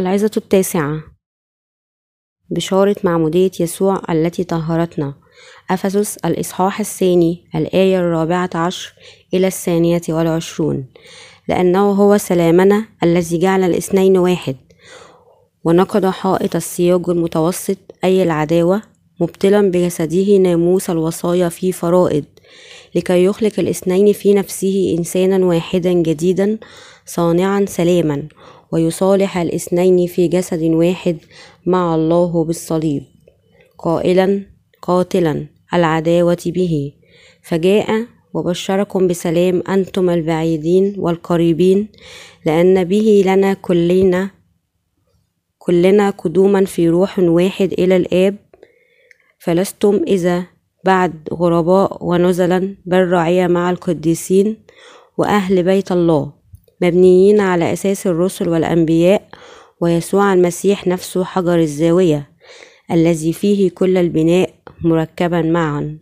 العظة التاسعة. بشارة معمودية يسوع التي طهرتنا. أفسس الإصحاح الثاني الآية الرابعة عشر إلى الثانية والعشرون. لأنه هو سلامنا الذي جعل الاثنين واحد. ونقض حائط السياج المتوسط أي العداوة مبطلا بجسده ناموس الوصايا في فرائض. لكي يخلق الاثنين في نفسه إنسانا واحدا جديدا صانعا سلاما. ويصالح الاثنين في جسد واحد مع الله بالصليب قائلا قاتلا العداوة به. فجاء وبشركم بسلام أنتم البعيدين والقريبين لأن به لنا كلنا كلنا قدوما في روح واحد إلى الآب. فلستم إذا بعد غرباء ونزلا بل رعية مع القديسين وأهل بيت الله. مبنيين على أساس الرسل والأنبياء ويسوع المسيح نفسه حجر الزاوية الذي فيه كل البناء مركبا معا.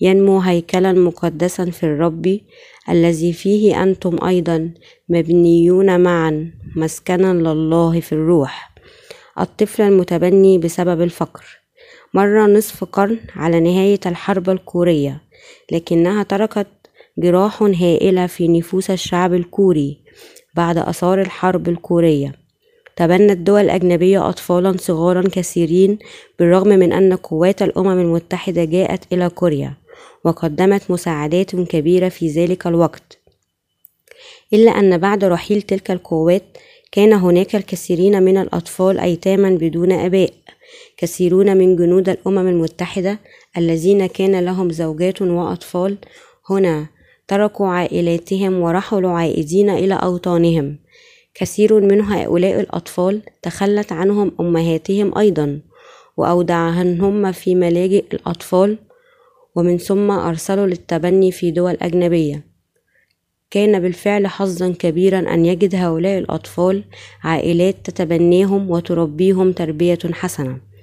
ينمو هيكلا مقدسا في الرب الذي فيه أنتم أيضا مبنيون معا مسكنا لله في الروح. الطفل المتبني بسبب الفقر. مر نصف قرن على نهاية الحرب الكورية لكنها تركت جراح هائلة في نفوس الشعب الكوري. بعد أثار الحرب الكورية. تبنت دول أجنبية أطفالا صغارا كثيرين بالرغم من أن قوات الأمم المتحدة جاءت إلى كوريا وقدمت مساعدات كبيرة في ذلك الوقت. إلا أن بعد رحيل تلك القوات كان هناك الكثيرين من الأطفال أيتاما بدون آباء كثيرون من جنود الأمم المتحدة الذين كان لهم زوجات وأطفال. هنا تركوا عائلاتهم ورحلوا عائدين إلى أوطانهم. كثير من هؤلاء الأطفال تخلت عنهم أمهاتهم أيضا وأودعهن في ملاجئ الأطفال ومن ثم أرسلوا للتبني في دول أجنبية. كان بالفعل حظا كبيرا أن يجد هؤلاء الأطفال عائلات تتبنيهم وتربيهم تربية حسنة.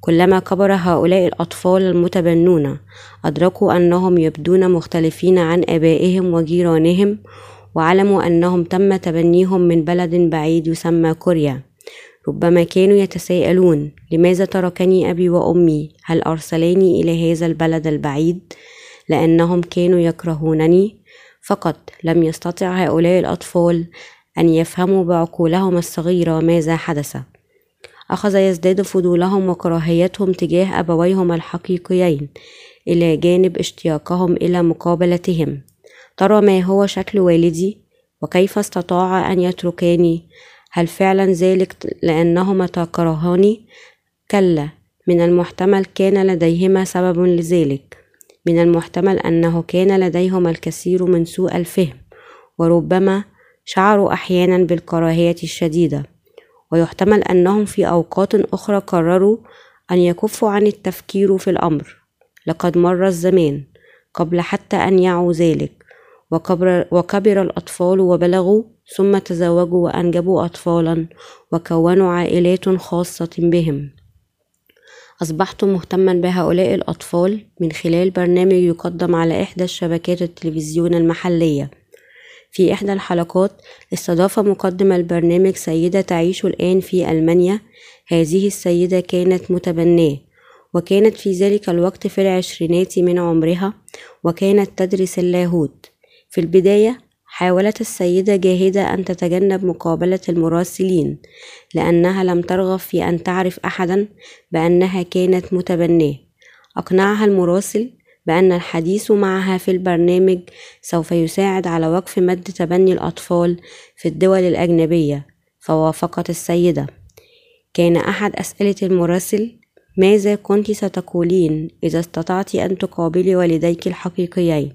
كلما كبر هؤلاء الأطفال المتبنون أدركوا أنهم يبدون مختلفين عن آبائهم وجيرانهم وعلموا أنهم تم تبنيهم من بلد بعيد يسمى كوريا. ربما كانوا يتساءلون لماذا تركني أبي وأمي؟ هل أرسلاني إلى هذا البلد البعيد؟ لأنهم كانوا يكرهونني. فقط لم يستطع هؤلاء الأطفال أن يفهموا بعقولهم الصغيرة ماذا حدث. أخذ يزداد فضولهم وكراهيتهم تجاه أبويهم الحقيقيين إلى جانب اشتياقهم إلى مقابلتهم. ترى ما هو شكل والدي؟ وكيف استطاع أن يتركاني؟ هل فعلا ذلك لأنهما تكرهاني كلا من المحتمل كان لديهما سبب لذلك. من المحتمل أنه كان لديهما الكثير من سوء الفهم وربما شعروا أحيانا بالكراهية الشديدة. ويحتمل أنهم في أوقات أخرى قرروا أن يكفوا عن التفكير في الأمر. لقد مر الزمان قبل حتى أن يعوا ذلك وكبر, وكبر الأطفال وبلغوا ثم تزوجوا وأنجبوا أطفالا وكونوا عائلات خاصة بهم. أصبحت مهتما بهؤلاء الأطفال من خلال برنامج يقدم على إحدى الشبكات التلفزيون المحلية. في إحدى الحلقات استضاف مقدم البرنامج سيدة تعيش الآن في ألمانيا. هذه السيدة كانت متبناه وكانت في ذلك الوقت في العشرينات من عمرها وكانت تدرس اللاهوت. في البداية حاولت السيدة جاهدة أن تتجنب مقابلة المراسلين لأنها لم ترغب في أن تعرف أحدا بأنها كانت متبناه أقنعها المراسل بأن الحديث معها في البرنامج سوف يساعد على وقف مد تبني الأطفال في الدول الأجنبية فوافقت السيدة. كان أحد أسئلة المراسل ماذا كنت ستقولين إذا استطعت أن تقابلي والديك الحقيقيين؟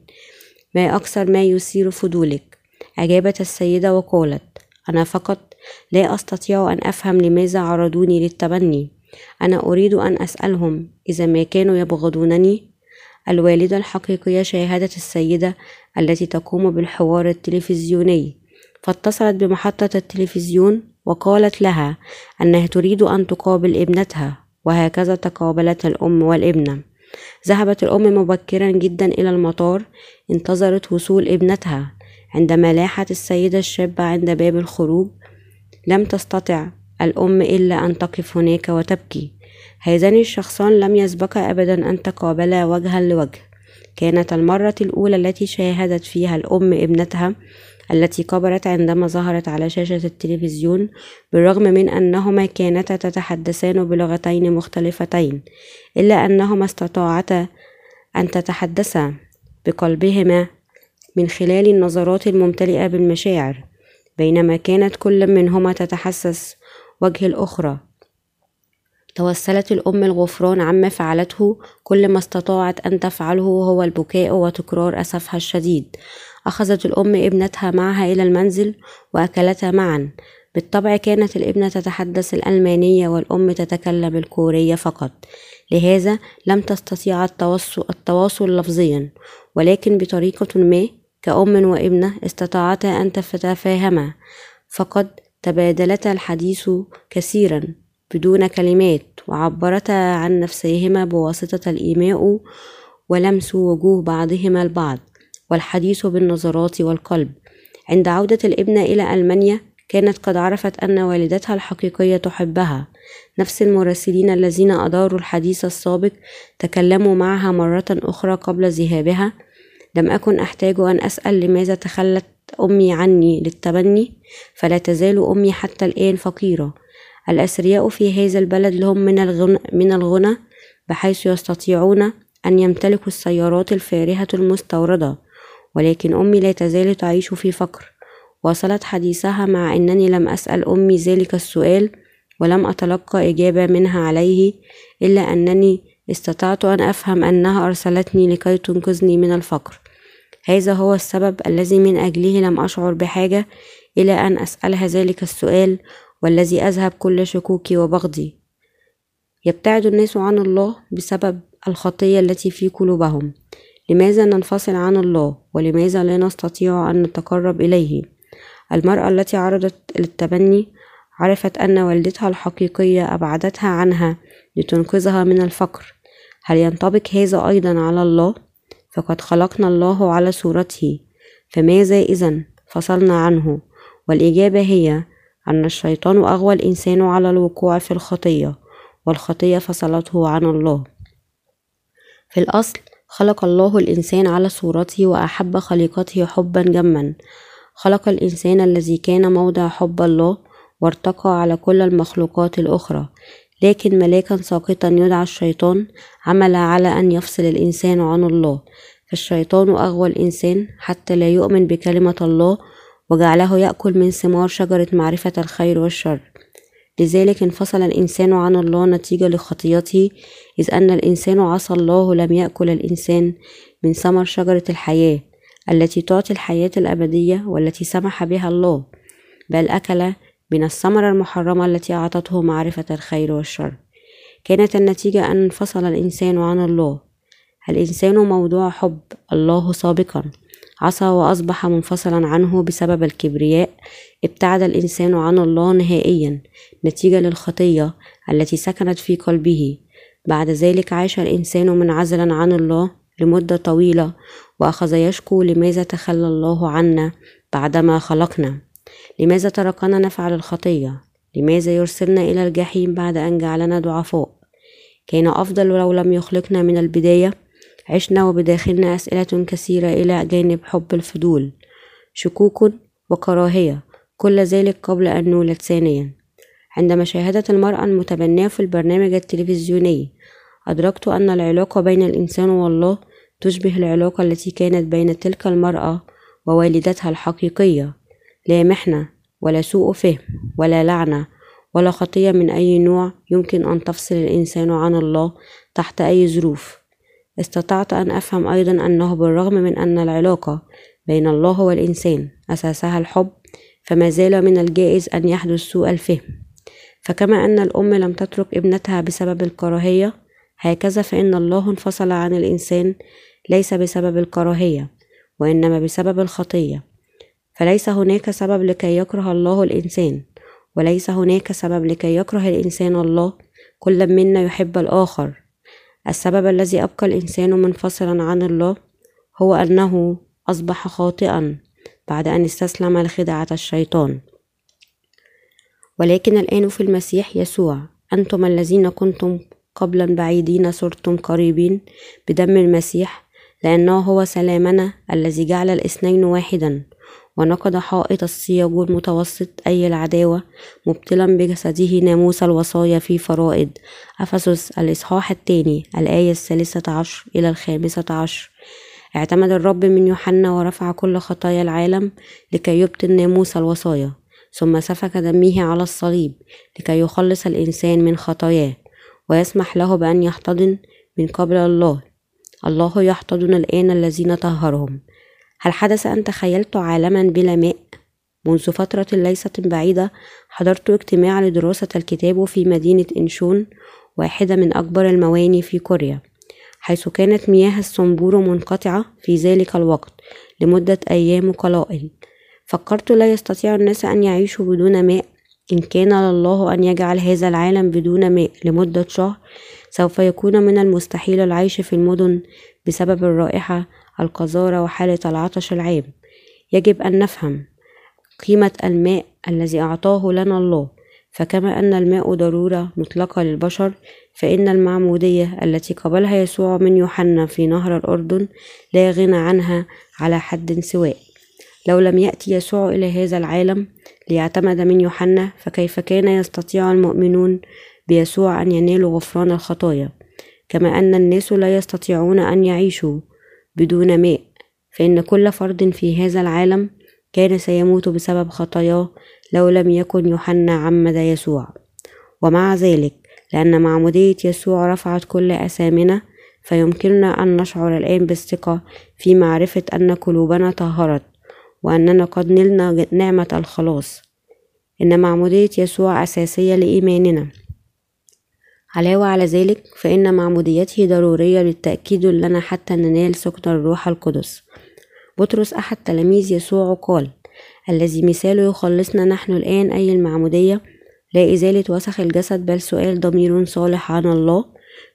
ما أكثر ما يثير فضولك؟ أجابت السيدة وقالت أنا فقط لا أستطيع أن أفهم لماذا عرضوني للتبني. أنا أريد أن أسألهم إذا ما كانوا يبغضونني الوالدة الحقيقية شاهدت السيدة التي تقوم بالحوار التلفزيوني. فاتصلت بمحطة التلفزيون وقالت لها أنها تريد أن تقابل ابنتها وهكذا تقابلت الأم والابنة. ذهبت الأم مبكرا جدا إلى المطار انتظرت وصول ابنتها. عندما لاحت السيدة الشابة عند باب الخروج لم تستطع الأم إلا أن تقف هناك وتبكي. هذان الشخصان لم يسبقا أبدا أن تقابلا وجها لوجه. كانت المرة الأولى التي شاهدت فيها الأم ابنتها التي كبرت عندما ظهرت على شاشة التلفزيون بالرغم من أنهما كانتا تتحدثان بلغتين مختلفتين إلا أنهما استطاعتا أن تتحدثا بقلبهما من خلال النظرات الممتلئة بالمشاعر بينما كانت كل منهما تتحسس وجه الأخرى. توسلت الأم الغفران عما فعلته كل ما استطاعت أن تفعله هو البكاء وتكرار أسفها الشديد. أخذت الأم ابنتها معها إلى المنزل وأكلتا معا. بالطبع كانت الابنة تتحدث الألمانية والأم تتكلم الكورية فقط. لهذا لم تستطيع التواصل, التواصل لفظيا. ولكن بطريقة ما كأم وابنة استطاعتا أن تتفاهما. فقد تبادلتا الحديث كثيرا. بدون كلمات وعبرتا عن نفسيهما بواسطة الإيماء ولمس وجوه بعضهما البعض والحديث بالنظرات والقلب. عند عودة الابنة إلى ألمانيا كانت قد عرفت أن والدتها الحقيقية تحبها. نفس المراسلين الذين أداروا الحديث السابق تكلموا معها مرة أخرى قبل ذهابها. لم أكن أحتاج أن أسأل لماذا تخلت أمي عني للتبني فلا تزال أمي حتى الآن فقيرة. الأثرياء في هذا البلد لهم من الغنى, من الغنى بحيث يستطيعون أن يمتلكوا السيارات الفارهة المستوردة. ولكن أمي لا تزال تعيش في فقر. واصلت حديثها مع أنني لم أسأل أمي ذلك السؤال ولم أتلقى إجابة منها عليه إلا أنني استطعت أن أفهم أنها أرسلتني لكي تنقذني من الفقر. هذا هو السبب الذي من أجله لم أشعر بحاجة إلى أن أسألها ذلك السؤال والذي أذهب كل شكوكي وبغضي. يبتعد الناس عن الله بسبب الخطية التي في قلوبهم. لماذا ننفصل عن الله؟ ولماذا لا نستطيع أن نتقرب إليه؟ المرأة التي عرضت للتبني عرفت أن والدتها الحقيقية أبعدتها عنها لتنقذها من الفقر. هل ينطبق هذا أيضا على الله؟ فقد خلقنا الله على صورته. فماذا إذا فصلنا عنه؟ والإجابة هي أن الشيطان أغوى الإنسان على الوقوع في الخطية والخطية فصلته عن الله. في الأصل خلق الله الإنسان على صورته وأحب خليقته حبا جما. خلق الإنسان الذي كان موضع حب الله وارتقى على كل المخلوقات الأخرى. لكن ملاكا ساقطا يدعى الشيطان عمل على أن يفصل الإنسان عن الله. فالشيطان أغوى الإنسان حتى لا يؤمن بكلمة الله وجعله يأكل من ثمار شجرة معرفة الخير والشر. لذلك انفصل الإنسان عن الله نتيجة لخطيته إذ أن الإنسان عصى الله لم يأكل الإنسان من ثمر شجرة الحياة التي تعطي الحياة الأبدية والتي سمح بها الله بل أكل من الثمرة المحرمة التي أعطته معرفة الخير والشر. كانت النتيجة أن انفصل الإنسان عن الله. الإنسان موضوع حب الله سابقا. عصى وأصبح منفصلا عنه بسبب الكبرياء ابتعد الإنسان عن الله نهائيا نتيجة للخطية التي سكنت في قلبه. بعد ذلك عاش الإنسان منعزلا عن الله لمدة طويلة وأخذ يشكو لماذا تخلى الله عنا بعدما خلقنا؟ لماذا تركنا نفعل الخطية؟ لماذا يرسلنا إلى الجحيم بعد أن جعلنا ضعفاء؟ كان أفضل لو لم يخلقنا من البداية؟ عشنا وبداخلنا أسئلة كثيرة إلى جانب حب الفضول شكوك وكراهية كل ذلك قبل أن نولد ثانيا. عندما شاهدت المرأة المتبنية في البرنامج التلفزيوني أدركت أن العلاقة بين الإنسان والله تشبه العلاقة التي كانت بين تلك المرأة ووالدتها الحقيقية. لا محنة ولا سوء فهم ولا لعنة ولا خطية من أي نوع يمكن أن تفصل الإنسان عن الله تحت أي ظروف. استطعت أن أفهم أيضا أنه بالرغم من أن العلاقة بين الله والإنسان أساسها الحب فما زال من الجائز أن يحدث سوء الفهم. فكما أن الأم لم تترك ابنتها بسبب الكراهية هكذا فإن الله انفصل عن الإنسان ليس بسبب الكراهية وإنما بسبب الخطية. فليس هناك سبب لكي يكره الله الإنسان وليس هناك سبب لكي يكره الإنسان الله. كل منا يحب الآخر. السبب الذي أبقى الإنسان منفصلا عن الله هو أنه أصبح خاطئا بعد أن استسلم لخدعة الشيطان. ولكن الآن في المسيح يسوع أنتم الذين كنتم قبلا بعيدين صرتم قريبين بدم المسيح لأنه هو سلامنا الذي جعل الاثنين واحدا. ونقض حائط السياج المتوسط أي العداوة مبطلا بجسده ناموس الوصايا في فرائض. أفسس الإصحاح الثاني الآية الثالثة عشر إلى الخامسة عشر. اعتمد الرب من يوحنا ورفع كل خطايا العالم لكي يبطل ناموس الوصايا ثم سفك دمه على الصليب لكي يخلص الإنسان من خطاياه ويسمح له بأن يحتضن من قبل الله. الله يحتضن الآن الذين طهرهم. هل حدث أن تخيلت عالما بلا ماء؟ منذ فترة ليست بعيدة حضرت اجتماع لدراسة الكتاب في مدينة إنشون واحدة من أكبر المواني في كوريا حيث كانت مياه الصنبور منقطعة في ذلك الوقت لمدة أيام قلائل فكرت لا يستطيع الناس أن يعيشوا بدون ماء إن كان لله أن يجعل هذا العالم بدون ماء لمدة شهر سوف يكون من المستحيل العيش في المدن بسبب الرائحة القذارة وحالة العطش العام. يجب أن نفهم قيمة الماء الذي أعطاه لنا الله. فكما أن الماء ضرورة مطلقة للبشر فإن المعمودية التي قبلها يسوع من يوحنا في نهر الأردن لا غنى عنها على حد سواء. لو لم يأتي يسوع إلى هذا العالم ليعتمد من يوحنا فكيف كان يستطيع المؤمنون بيسوع أن ينالوا غفران الخطايا؟ كما أن الناس لا يستطيعون أن يعيشوا بدون ماء فإن كل فرد في هذا العالم كان سيموت بسبب خطاياه لو لم يكن يوحنا عمد يسوع. ومع ذلك لأن معمودية يسوع رفعت كل أثامنا فيمكننا أن نشعر الآن بالثقة في معرفة أن قلوبنا طهرت. وأننا قد نلنا نعمة الخلاص. إن معمودية يسوع أساسية لإيماننا. علاوة على ذلك فإن معموديته ضرورية للتأكيد لنا حتى ننال سكن الروح القدس. بطرس أحد تلاميذ يسوع قال الذي مثاله يخلصنا نحن الآن أي المعمودية لا إزالة وسخ الجسد بل سؤال ضمير صالح عن الله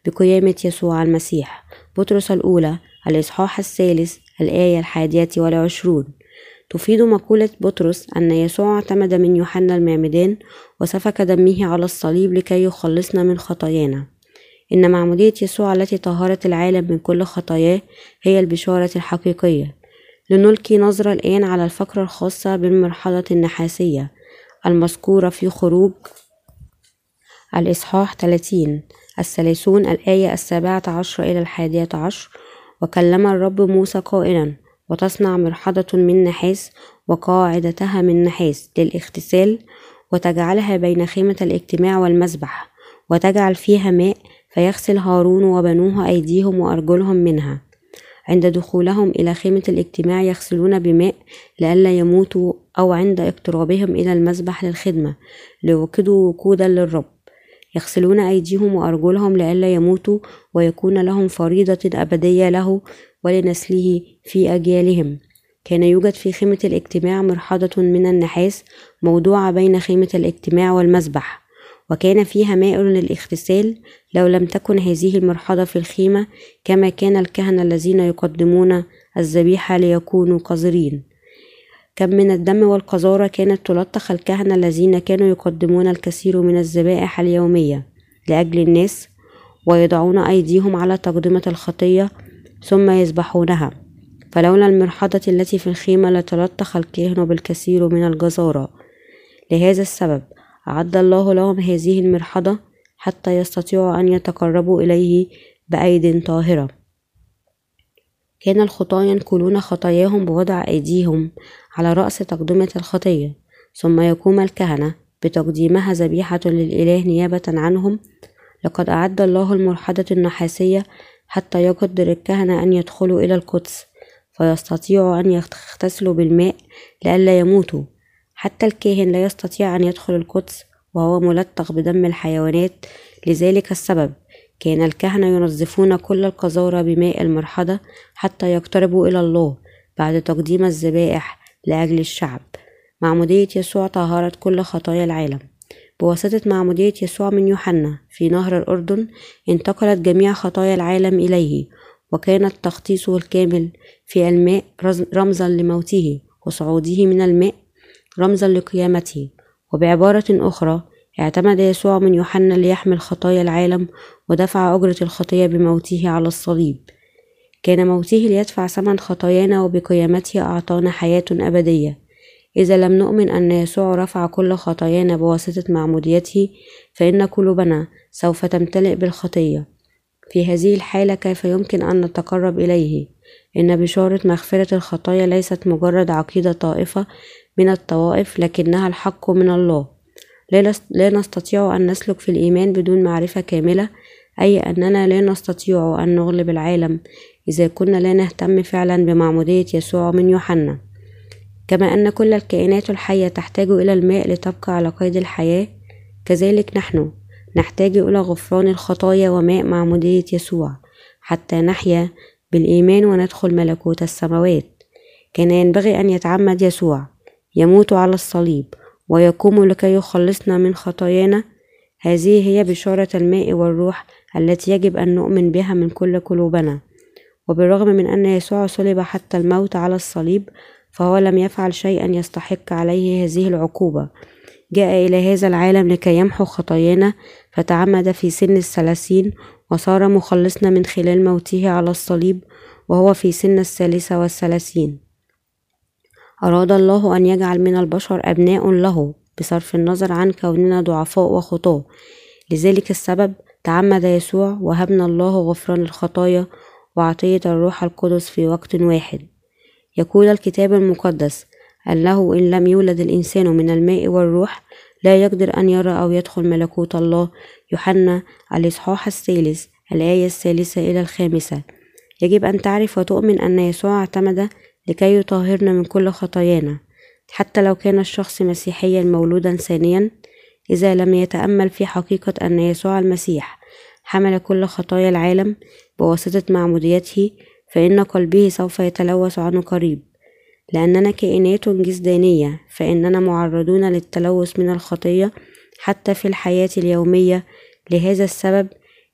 بقيامة يسوع المسيح. بطرس الأولى الإصحاح الثالث الآية الحادية والعشرون. تفيد مقولة بطرس أن يسوع اعتمد من يوحنا المعمدان وسفك دمه على الصليب لكي يخلصنا من خطايانا. إن معمودية يسوع التي طهرت العالم من كل خطاياه هي البشارة الحقيقية. لنلقي نظرة الآن على الفقرة الخاصة بالمرحلة النحاسية المذكورة في خروج الإصحاح 30 الثلاثون الآية السابعة عشر إلى الحادية عشر وكلم الرب موسى قائلا وتصنع مرحضة من نحاس وقاعدتها من نحاس للاغتسال وتجعلها بين خيمة الاجتماع والمذبح وتجعل فيها ماء فيغسل هارون وبنوه أيديهم وأرجلهم منها. عند دخولهم إلى خيمة الاجتماع يغسلون بماء لئلا يموتوا أو عند اقترابهم إلى المذبح للخدمة ليوقدوا وقودا للرب. يغسلون أيديهم وأرجلهم لئلا يموتوا ويكون لهم فريضة أبدية له ولنسله في أجيالهم. كان يوجد في خيمة الاجتماع مرحضة من النحاس موضوعة بين خيمة الاجتماع والمذبح وكان فيها ماء للاغتسال لو لم تكن هذه المرحضة في الخيمة كما كان الكهنة الذين يقدمون الذبيحة ليكونوا قذرين. كم من الدم والقذارة كانت تلطخ الكهنة الذين كانوا يقدمون الكثير من الذبائح اليومية لأجل الناس ويضعون أيديهم على تقدمة الخطية ثم يذبحونها. فلولا المرحضة التي في الخيمة لتلطخ الكاهن بالكثير من الجزارة. لهذا السبب أعد الله لهم هذه المرحضة حتى يستطيعوا أن يتقربوا إليه بأيد طاهرة. كان الخطاة ينقلون خطاياهم بوضع أيديهم على رأس تقدمة الخطية ثم يقوم الكهنة بتقديمها ذبيحة للإله نيابة عنهم. لقد أعد الله المرحضة النحاسية حتى يقدر الكهنة أن يدخلوا إلى القدس فيستطيعوا أن يغتسلوا بالماء لئلا يموتوا. حتى الكاهن لا يستطيع أن يدخل القدس وهو ملطخ بدم الحيوانات لذلك السبب كان الكهنة ينظفون كل القذارة بماء المرحضة حتى يقتربوا إلى الله بعد تقديم الذبائح لأجل الشعب. معمودية يسوع طهرت كل خطايا العالم. بواسطة معمودية يسوع من يوحنا في نهر الأردن انتقلت جميع خطايا العالم إليه وكان تخطيصه الكامل في الماء رمزا لموته وصعوده من الماء رمزا لقيامته. وبعبارة أخرى اعتمد يسوع من يوحنا ليحمل خطايا العالم ودفع أجرة الخطية بموته على الصليب. كان موته ليدفع ثمن خطايانا وبقيامته أعطانا حياة أبدية. إذا لم نؤمن أن يسوع رفع كل خطايانا بواسطة معموديته فإن قلوبنا سوف تمتلئ بالخطية. في هذه الحالة كيف يمكن أن نتقرب إليه؟ إن بشارة مغفرة الخطايا ليست مجرد عقيدة طائفة من الطوائف لكنها الحق من الله. لا نستطيع أن نسلك في الإيمان بدون معرفة كاملة أي أننا لا نستطيع أن نغلب العالم إذا كنا لا نهتم فعلا بمعمودية يسوع من يوحنا. كما أن كل الكائنات الحية تحتاج إلى الماء لتبقى على قيد الحياة كذلك نحن نحتاج إلى غفران الخطايا وماء معمودية يسوع حتى نحيا بالإيمان وندخل ملكوت السماوات. كان ينبغي أن يتعمد يسوع يموت على الصليب ويقوم لكي يخلصنا من خطايانا. هذه هي بشارة الماء والروح التي يجب أن نؤمن بها من كل قلوبنا. وبالرغم من أن يسوع صلب حتى الموت على الصليب فهو لم يفعل شيئا يستحق عليه هذه العقوبة. جاء إلى هذا العالم لكي يمحو خطايانا فتعمد في سن الثلاثين وصار مخلصنا من خلال موته على الصليب وهو في سن الثالثة والثلاثين. أراد الله أن يجعل من البشر أبناء له بصرف النظر عن كوننا ضعفاء وخطاة. لذلك السبب تعمد يسوع وهبنا الله غفران الخطايا وعطية الروح القدس في وقت واحد. يقول الكتاب المقدس أنه إن لم يولد الإنسان من الماء والروح لا يقدر أن يرى أو يدخل ملكوت الله. يوحنا الإصحاح الثالث الآية الثالثة إلى الخامسة. يجب أن تعرف وتؤمن أن يسوع اعتمد لكي يطهرنا من كل خطايانا حتى لو كان الشخص مسيحيا مولودا ثانيا إذا لم يتأمل في حقيقة أن يسوع المسيح حمل كل خطايا العالم بواسطة معموديته فإن قلبه سوف يتلوث عنه قريب. لأننا كائنات جسدانية فإننا معرضون للتلوث من الخطية حتى في الحياة اليومية. لهذا السبب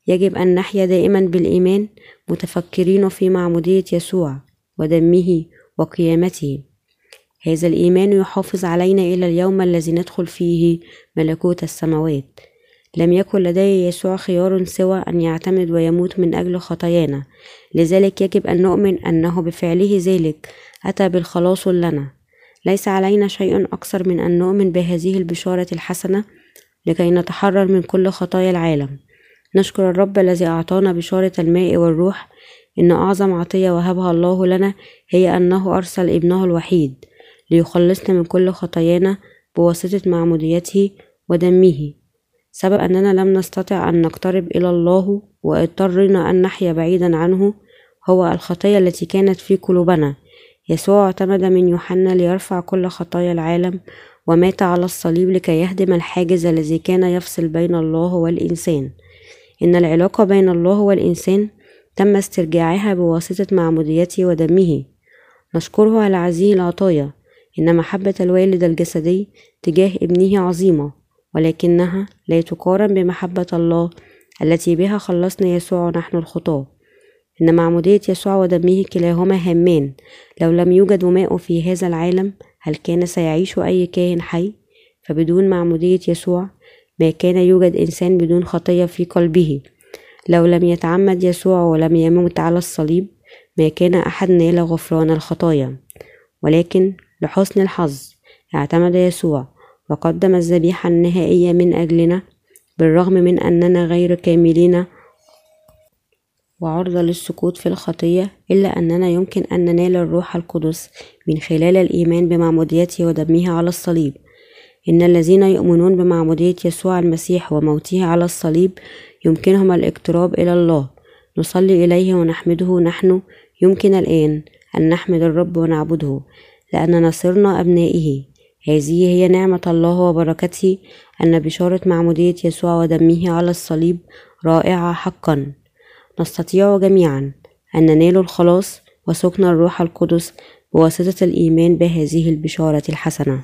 يجب أن نحيا دائما بالإيمان متفكرين في معمودية يسوع ودمه وقيامته. هذا الإيمان يحافظ علينا إلى اليوم الذي ندخل فيه ملكوت السماوات. لم يكن لدي يسوع خيار سوى أن يعتمد ويموت من أجل خطايانا. لذلك يجب أن نؤمن أنه بفعله ذلك أتى بالخلاص لنا. ليس علينا شيء أكثر من أن نؤمن بهذه البشارة الحسنة لكي نتحرر من كل خطايا العالم. نشكر الرب الذي أعطانا بشارة الماء والروح. إن أعظم عطية وهبها الله لنا هي أنه أرسل ابنه الوحيد ليخلصنا من كل خطايانا بواسطة معموديته ودمه. سبب أننا لم نستطع أن نقترب إلى الله واضطرنا أن نحيا بعيدا عنه هو الخطية التي كانت في قلوبنا. يسوع اعتمد من يوحنا ليرفع كل خطايا العالم ومات على الصليب لكي يهدم الحاجز الذي كان يفصل بين الله والإنسان. إن العلاقة بين الله والإنسان تم استرجاعها بواسطة معموديته ودمه. نشكره على هذه العطايا. إن محبة الوالد الجسدي تجاه ابنه عظيمة. ولكنها لا تقارن بمحبة الله التي بها خلصنا يسوع نحن الخطاة. إن معمودية يسوع ودمه كلاهما هامان. لو لم يوجد ماء في هذا العالم هل كان سيعيش أي كائن حي؟ فبدون معمودية يسوع ما كان يوجد إنسان بدون خطية في قلبه. لو لم يتعمد يسوع ولم يموت على الصليب ما كان أحد نال غفران الخطايا. ولكن لحسن الحظ اعتمد يسوع وقدم الذبيحة النهائية من أجلنا بالرغم من أننا غير كاملين وعرضة للسقوط في الخطية إلا أننا يمكن أن ننال الروح القدس من خلال الإيمان بمعموديته ودمه على الصليب. إن الذين يؤمنون بمعمودية يسوع المسيح وموته على الصليب يمكنهم الاقتراب إلى الله. نصلي إليه ونحمده نحن. يمكن الآن أن نحمد الرب ونعبده لأننا صرنا أبنائه. هذه هي نعمة الله وبركته أن بشارة معمودية يسوع ودمه على الصليب رائعة حقا. نستطيع جميعا أن ننال الخلاص وسكن الروح القدس بواسطة الإيمان بهذه البشارة الحسنة.